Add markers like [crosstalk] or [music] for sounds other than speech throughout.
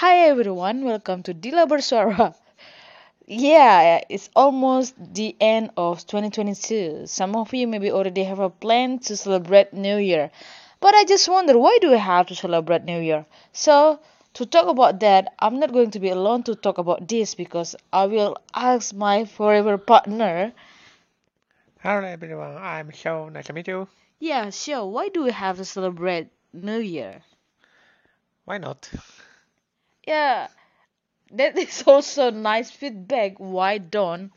Hi everyone, welcome to Dila Bersuara. Yeah, it's almost the end of 2022. Some of you maybe already have a plan to celebrate New Year. But I just wonder why do we have to celebrate New Year? So, to talk about that, I'm not going to be alone to talk about this because I will ask my forever partner. Hello everyone, I'm Show. Nice to meet you. Yeah, sure, why do we have to celebrate New Year? Why not? Yeah, that [laughs] is also nice feedback. Why don't?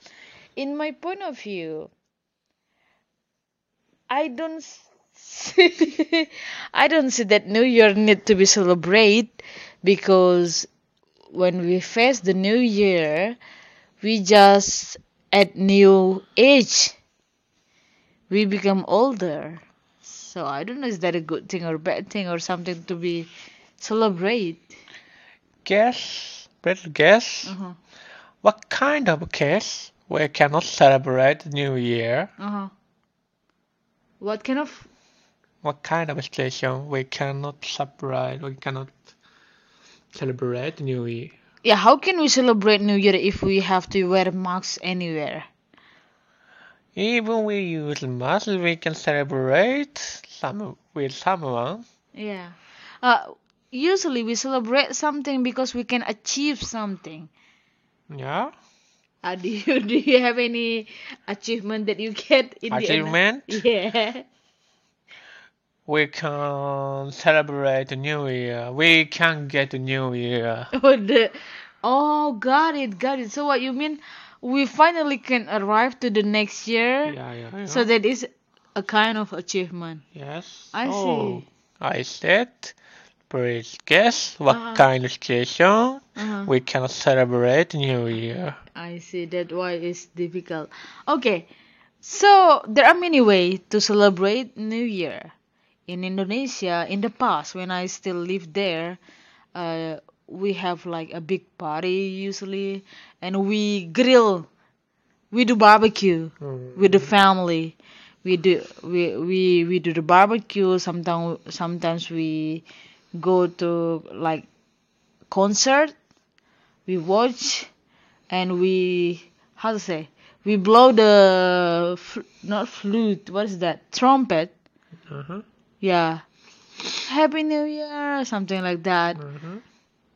In my point of view, I don't see, [laughs] I don't see that New Year need to be celebrated because when we face the New Year, we just at new age. We become older. So I don't know is that a good thing or bad thing or something to be celebrate. Guess, better guess. Uh-huh. What kind of case we cannot celebrate New Year? Uh-huh. What kind of What kind of situation we cannot celebrate? We cannot celebrate New Year. yeah, how can we celebrate New Year if we have to wear masks anywhere? Even we use mask, we can celebrate some with someone. Yeah. Uh usually we celebrate something because we can achieve something. Yeah. Uh, [laughs] do you do you have any achievement that you get in Achievement. the end? Yeah. We can celebrate New Year. We can get a New Year. [laughs] Oh, the, oh, got it, got it. So what you mean? We finally can arrive to the next year. Yeah, yeah, yeah. So that is a kind of achievement. Yes. I Oh, see. I said, please guess what Uh-huh. kind of situation Uh-huh. we can celebrate New Year. I see that why it's difficult. Okay, so there are many ways to celebrate New Year. In Indonesia, in the past, when I still lived there, uh, we have like a big party usually, and we grill, we do barbecue with the family. We do we we we do the barbecue. Sometimes sometimes we go to like concert. We watch and we how to say we blow the fl- not flute what is that? Trumpet. Uh-huh. yeah. Happy new year something like that. Uh-huh.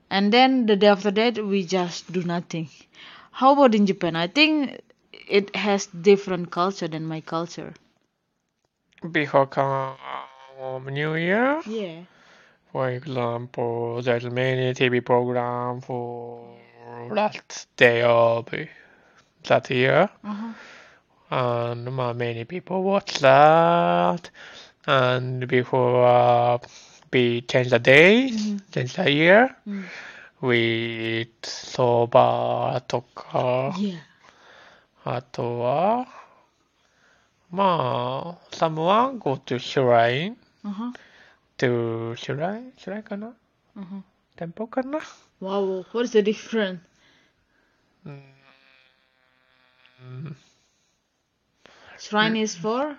and then the day after that we just do nothing. How about in japan? I think it has different culture than my culture. Before come New Year, yeah for example, there's many TV program for last day of that year, uh-huh. and uh, many people watch that. And before uh, we change the days, Mhm. change the year, Mm. we eat soba とか、 yeah あとは、まあ、someone go to shrine, uh-huh. to shrine, shrine かな Uh-huh. 店舗かな wow what is the difference うん、 shrine is for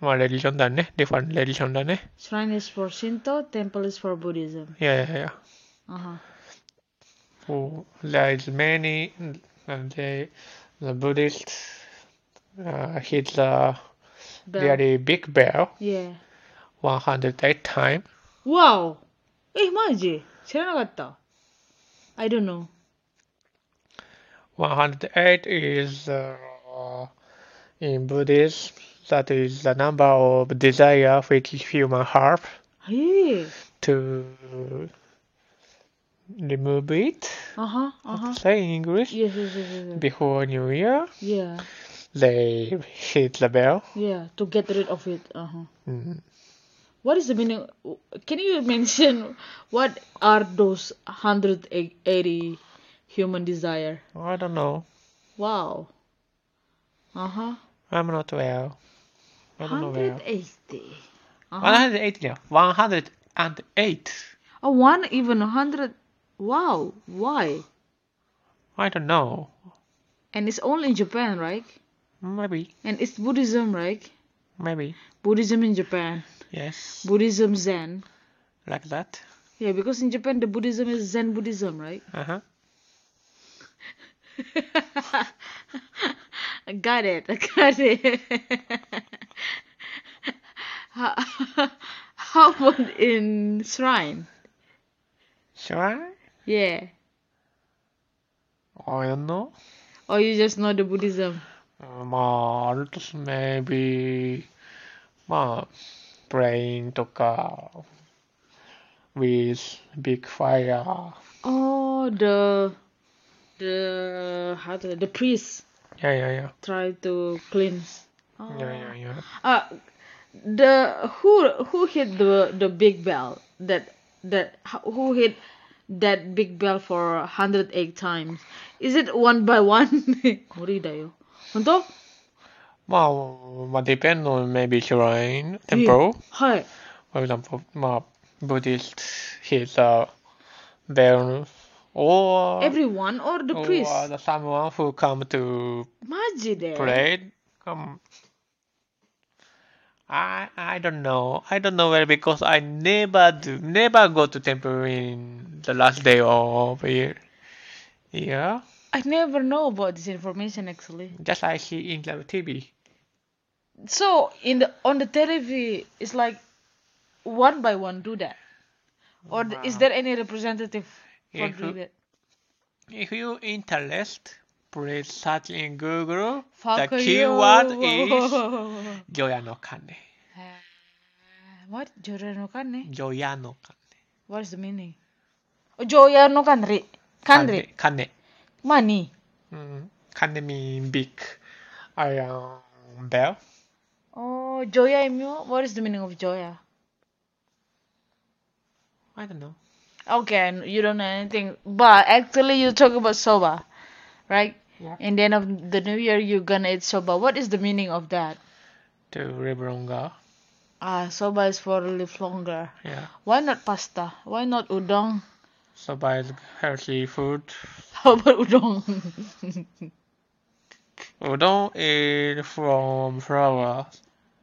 まあ、レリジョンだね。different レリジョンだね。 shrine is for shinto temple is for buddhism いやいやいや。 uh-huh. Oh, there is many, and they, the Buddhist uh, hit the Bell. very big bell yeah Vahan at that time. Wow! Eh, maji. Serenagatta. I don't know. One hundred eight is uh, in Buddhism. That is the number of desire which human have hey. to remove it. Uh huh. Uh huh. Say in English. Yes, yes, yes, yes, yes. Before New Year. Yeah. They hit the bell. Yeah, to get rid of it. Uh huh. Mm -hmm. What is the meaning? Can you mention what are those 180 human desire? I don't know. Wow. Uh-huh. I'm not well. I don't know well. 180. Uh-huh. 108 yeah. 108. Oh, one even 100. Wow. Why? I don't know. And it's only in Japan, right? Maybe. And it's Buddhism, right? Maybe. Buddhism in Japan. Yes. Buddhism Zen. Like that. Yeah, because in Japan the Buddhism is Zen Buddhism, right? Uh-huh. I got [laughs] it. I got it. [laughs] how, [laughs] how about in shrine? Sure. Yeah. I don't know. Or you just know the Buddhism? まあ、あるとす maybe まあ、 praying とか with big fire. Oh, the the how to the priest Yeah, yeah, yeah. try to cleanse. Oh. Yeah, yeah, yeah. Uh, the who who hit the the big bell that that who hit that big bell for 108 times? Is it one by one? [laughs] 無理だよ。本当？ まあ、まあ、depend on maybe shrine temple. はい。For example, まあ、Buddhist, he's a uh, bear or everyone or the priest or the someone who come to pray. Come. I I don't know. I don't know where because I never do never go to temple in the last day of year. Yeah. I never know about this information actually. just like see in the TV. So in the on the TV, it's like one by one do that, or th- is there any representative for If doing you- that? If you interest, please search in Google. Fuck the keyword is [laughs] Joya no Kane. Uh, what? Joya no kanne? Joya no Kane. What is the meaning? Oh, Joya no kanri. Kanri. Kane. Money. Mm, mean big iron bell. Oh, Joya imyo. What is the meaning of Joya? I don't know. Okay, you don't know anything, but actually you talk about soba, right? Yeah. And then of the new year you're gonna eat soba. What is the meaning of that? To live longer. Ah, soba is for live longer. Yeah. Why not pasta? Why not udon? So buy healthy food. [laughs] How about udon? udon is from flour.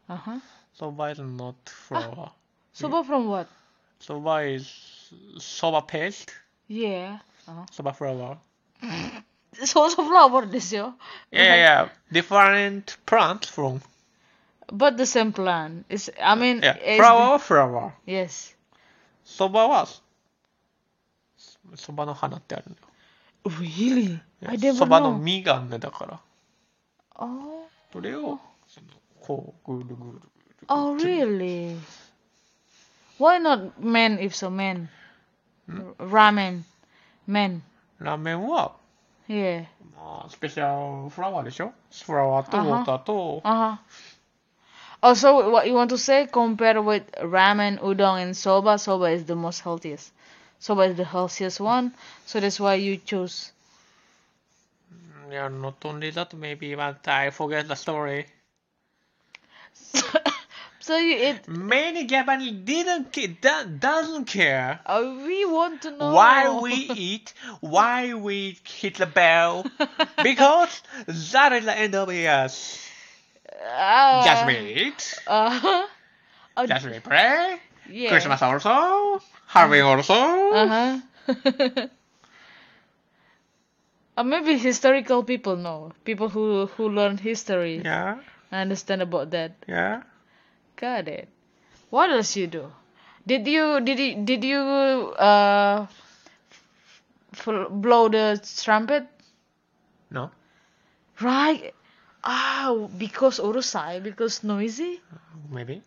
Uh ah, huh. Soba is not flour. Ah, soba yeah. from what? Soba is soba paste. Yeah. Uh-huh. Soba flour. [laughs] soba flour this year. Yeah, yeah, yeah. Different plants from. But the same plant. It's I mean. Yeah. Flour, flour. Yes. Soba was. そばの花ってあるの Really? I よ。 never そばの know. 実がね、だから。 Oh. それを、そのこう、ぐるぐるぐる。 Oh really? Why not men if so men? Hmm? Ramen. Men. ラーメンは、 Yeah. まあ、スペシャルフラワーでしょフラワーとウあはォーターと、 Uh huh. Also, what you want to say? Compare with ramen, udon, and soba. Soba is the most healthiest. Soba is the healthiest one, so that's why you choose. Yeah, not only that, maybe but I forget the story. [coughs] so you eat. Many Japanese didn't do- doesn't care Uh, we want to know why we [laughs] eat, why we hit the bell, [laughs] because that is the end of the year. Uh, Just eat, Uh-huh. Uh, just pray. Yeah. Christmas also, Halloween also. [laughs] Uh huh. or maybe historical people know. People who who learn history Yeah, understand about that. yeah. Got it. What else you do? Did you did you did you uh f- blow the trumpet? No, Right. Ah, because urusai, because noisy. maybe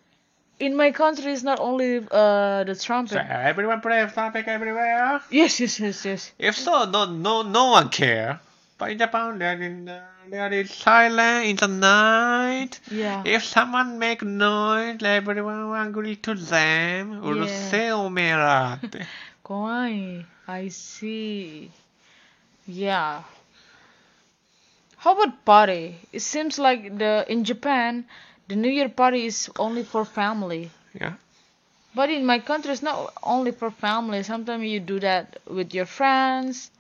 In my country, it's not only uh the So trumpet. everyone play topic everywhere. Yes, yes, yes, yes. If so, no, no, no one care. But in Japan, there is there is silent in the night. Yeah. If someone make noise, everyone agree to them. うるせえおめえらって。 Kawaii. [laughs] I see. Yeah. How about party? It seems like the in Japan, the New Year party is only for family. Yeah. But in my country, it's not only for family. Sometimes you do that with your friends.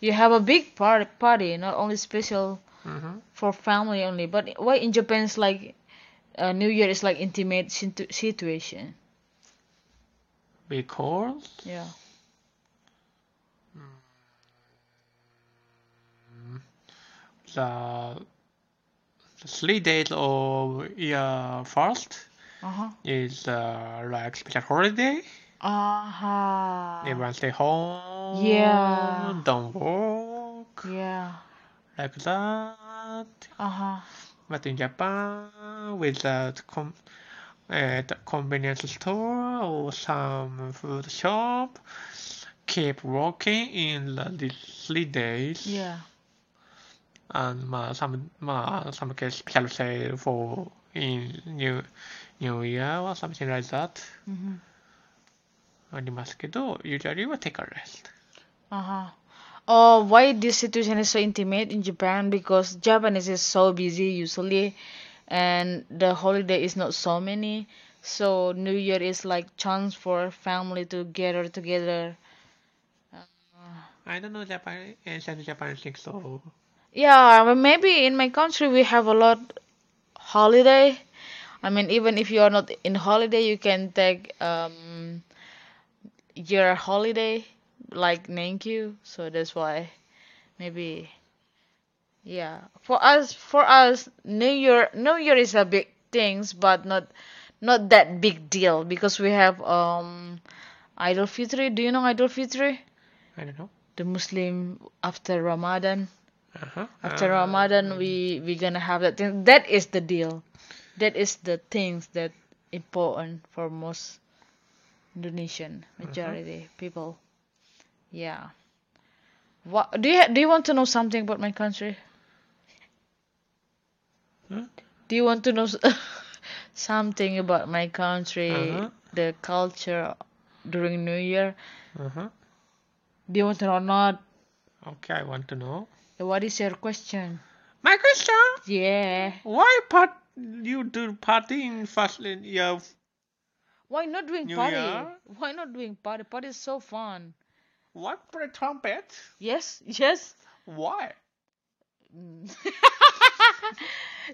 You have a big party, party, not only special Mm-hmm. for family only. But why in Japan it's like uh, New Year is like intimate situ- situation. call Yeah. the, the three days of year first Uh-huh. is uh, like special holiday. Uh-huh. Everyone stay home. Yeah. Don't work. Yeah. Like that. Uh-huh. But in Japan, with that com- uh, the convenience store or some food shop, keep working in the, these three days. Yeah And まあ some まあ some case special sale for in new new year or something like that Mm-hmm. ありますけど usually は take a rest. Uh-huh. Oh, why this situation is so intimate in Japan? Because Japanese is so busy usually, and the holiday is not so many. So New Year is like chance for family to gather together. I don't know Japan ancient Japan think so. Yeah, maybe in my country we have a lot holiday. I mean, even if you are not in holiday, you can take um your holiday like thank you So that's why maybe yeah. For us, for us, New Year, New Year is a big things, but not not that big deal because we have um Idul Fitri. Do you know Idul Fitri? I don't know. The Muslim after Ramadan Uh-huh. after Uh, Ramadan we we gonna have that thing. That is the deal. That is the things that important for most Indonesian majority people. Yeah. What do you do you want to know something about my country? Huh? Do you want to know [laughs] something about my country, Uh-huh. the culture during New Year? Uh-huh. Do you want to know or not? Okay, I want to know. What is your question? My question: Yeah. Why part you do party in first year? Why not doing New party? Year? Why not doing party? Party is so fun. What play trumpet? Yes, yes. Why? [laughs]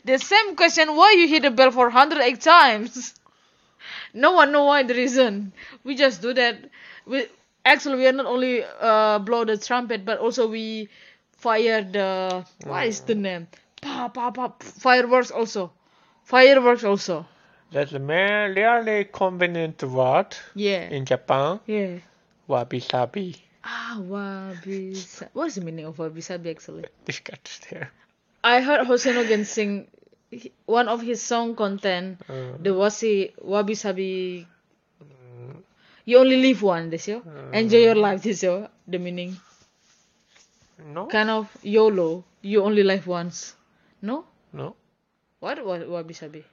the same question why you hit the bell for 108 times? No one know why the reason. We just do that. We actually we are not only uh, blow the trumpet but also we fire the what is the name? Pa pa pa fireworks also. Fireworks also. That's really convenient word Yeah. in Japan. Yeah. Wabi sabi. Ah, wabi. What's the meaning of wabi sabi actually? [laughs] Discussed there. I heard Hoshino Gen sing one of his song content Uh, the wasi wabi sabi you only live one this year enjoy your life this year the meaning no, kind of YOLO. You only live once. No? No. what? Wa- wabi sabi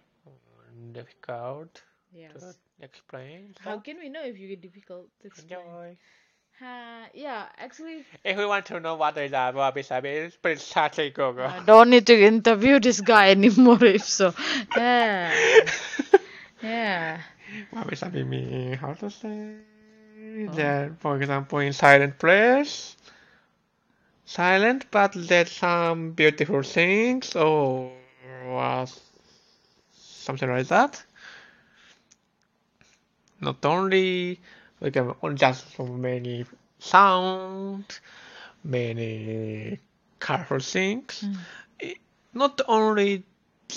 Difficult yes. to explain. how can we know if you get difficult to explain? Enjoy. uh, yeah actually If we want to know what is that wabi sabi, please search Google. I don't need to interview this guy anymore [laughs] if so. Yeah. [laughs] Yeah. Wabi sabi means how to say that, for example, in silent place, silent, but there's some beautiful things or uh, something like that. Not only we can just so many sounds, many colorful things. Mm. Not only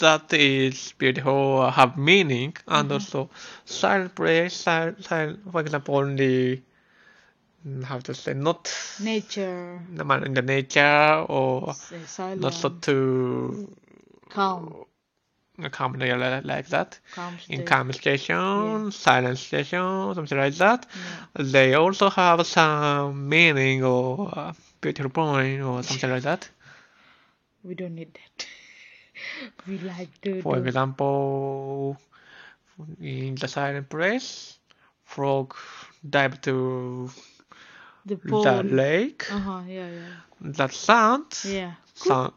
that is beautiful have meaning, and also silent place, silent, silent, for example, only mm, how to say not nature in the nature or not so too calm calm like like that. calm In calm station, silent station, something like that. Yeah. They also have some meaning or uh, beautiful point or something like that. We don't need that. [laughs] we like to For example, in the silent place, frog dive to the the lake. Uh huh. Yeah, yeah. That sound, Yeah. sound,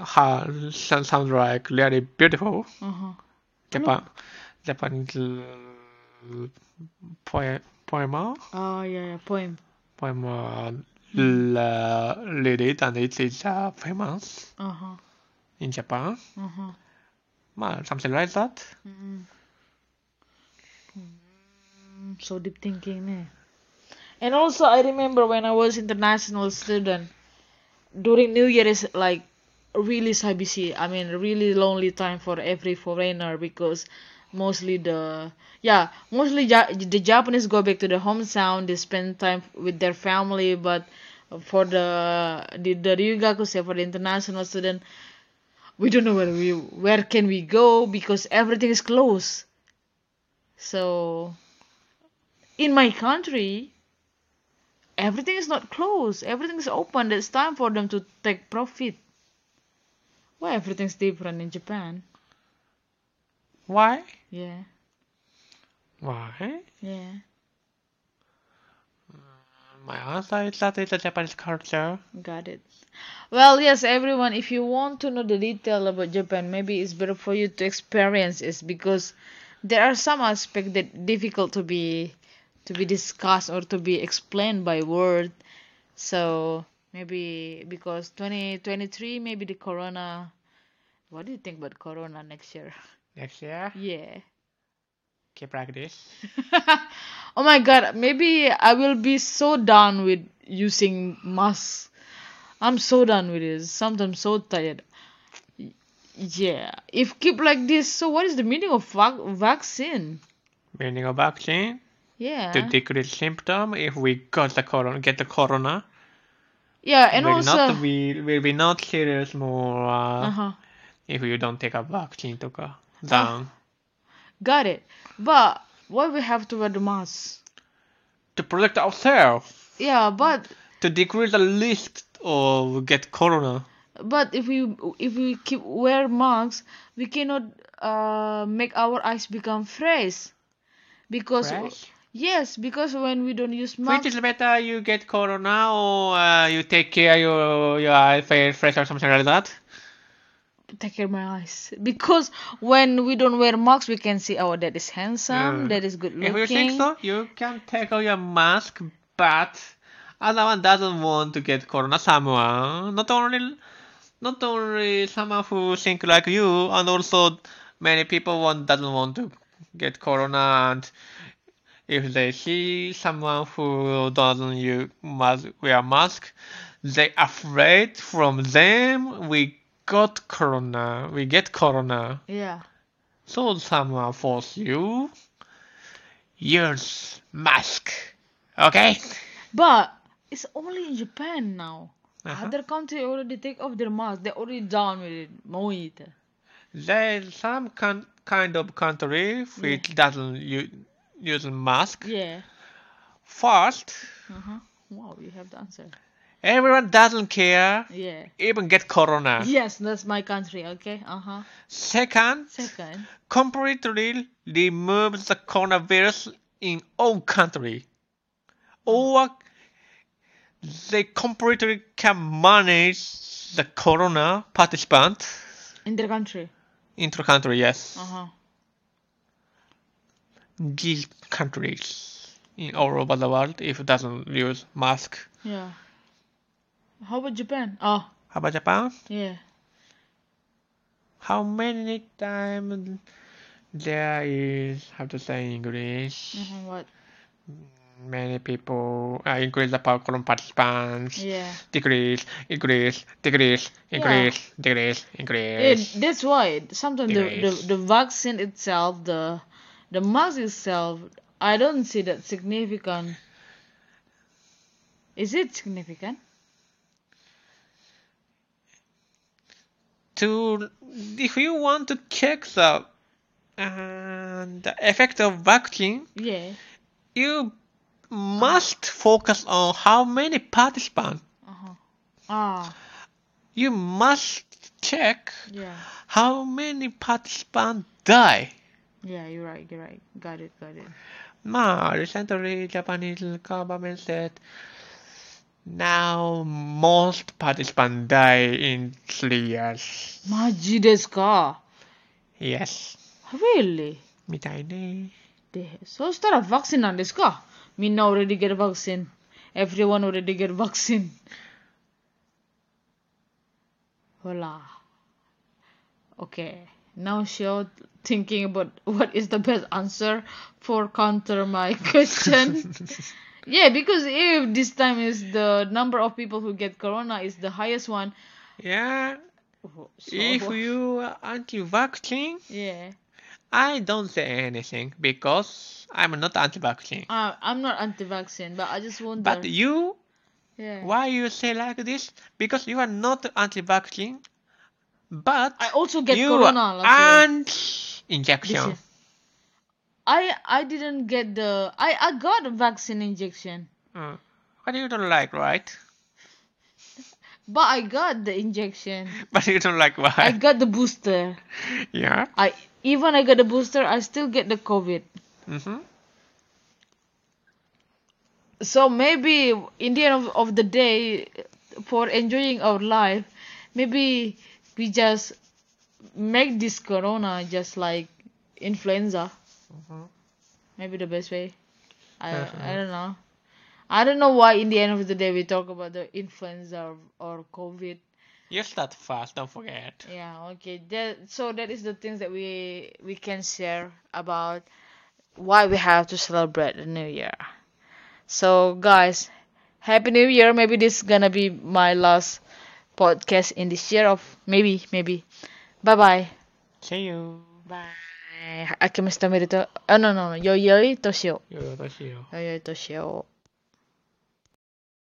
ha, sound, sound like really beautiful. Uh huh. Japan, Japanese uh, poem, poema, Oh yeah, yeah. Poem. poema uh, read it and it is uh, famous Uh huh. in Japan. Uh huh. Well, something like that. Mm-hmm. Mm, so deep thinking, eh? And also, I remember when I was international student, during New Year is like really busy. I mean, really lonely time for every foreigner because mostly the yeah mostly ja- the Japanese go back to the hometown. They spend time with their family, but for the the, the Ryugaku say for the international student, we don't know where we where can we go because everything is closed. So in my country, everything is not closed. Everything is open. It's time for them to take profit. Why everything's different in Japan? Why? Yeah, Why? yeah. My answer is that it's a Japanese culture. Got it. Well, yes, everyone, if you want to know the detail about Japan, maybe it's better for you to experience it because there are some aspects that difficult to be to be discussed or to be explained by word. So maybe because 2023, maybe the corona. What do you think about corona next year? Next year, Yeah. keep practice. [laughs] oh my god, maybe I will be so done with using masks. I'm so done with it. Sometimes so tired. Yeah. If keep like this, so what is the meaning of vac- vaccine? Meaning of vaccine Yeah. to decrease symptom if we got the corona, get the corona. yeah, and we'll also. not be will be not serious more uh, uh-huh. if you don't take a vaccine とか down Got it. But why we have to wear the mask? to protect ourselves Yeah, but to decrease the risk of get corona. but if we if we keep wear masks, we cannot uh make our eyes become fresh. Because Fresh? Yes, because when we don't use mask, Which is better, you get corona or uh, you take care your your eye feel fresh or something like that? take care of my eyes because when we don't wear masks we can see oh that is handsome Yeah. that is good looking. If you think so, you can take out your mask, but other one doesn't want to get corona. Someone, not only, not only someone who think like you, and also many people want doesn't want to get corona. And if they see someone who doesn't use mask, wear mask, they afraid from them. We got corona. We get corona. yeah So someone force you use mask. Okay? but it's only in japan now Uh-huh. other country already take off their mask they're already done with it no it There's some con- kind of country which doesn't u- use mask. yeah. First, uh-huh. Wow you have the answer. everyone doesn't care, yeah. even get corona. yes that's my country okay? Uh-huh. Second, second. completely remove the coronavirus in all country. Or they completely can manage the corona participant. In their country. Into the country, yes. uh-huh These countries in all over the world if it doesn't use mask. yeah how about japan oh How about Japan? yeah How many times there is how to say in English? uh-huh, what Many people uh, increase the power corona participants. yeah Decrease, increase, decrease, increase, decrease, Yeah, increase. that's why sometimes the, the the vaccine itself, the the mask itself, I don't see that significant. Is it significant? To if you want to check the uh, the effect of vaccine, Yeah. you must focus on how many participants. Uh-huh. Ah, You must check yeah. how many participants die. Yeah, you're right, you're right. Got it, got it. まあ、recently Japanese government said now most participants die in three years. マジですか Yes. Really? みたいね。で、そしたらワクチンなんですかみんな already get vaccine. Everyone already get vaccine. ほら。Okay. now show thinking about what is the best answer for counter my [laughs] question. [laughs] yeah, because if this time is the number of people who get corona is the highest one. Yeah, so- if you are anti-vaccine, yeah, I don't say anything because I'm not anti-vaccine. uh, I'm not anti-vaccine, but I just wonder. But you, yeah. why you say like this? Because you are not anti-vaccine, but I also get you corona last This anti-injection. I I didn't get the I I got a vaccine injection, Uh, but you don't like, right? [laughs] but I got the injection. [laughs] But you don't like I got the booster. Yeah. I even I got the booster, I still get the COVID. Mm-hmm. So maybe in the end of, of the day, for enjoying our life, maybe we just make this corona just like influenza. Mhm. Maybe the best way. I Uh-huh. I don't know. I don't know why in the end of the day we talk about the influenza or, or COVID. You start fast, don't forget. Yeah, okay. That so that is the things that we we can share about why we have to celebrate the new year. So guys, happy new year. Maybe this is gonna be my last podcast in this year of maybe maybe. Bye bye. See you. Bye. 明けましておめでとう。あ、no no no。よいよい年を。よろしいよ。よいよい年を。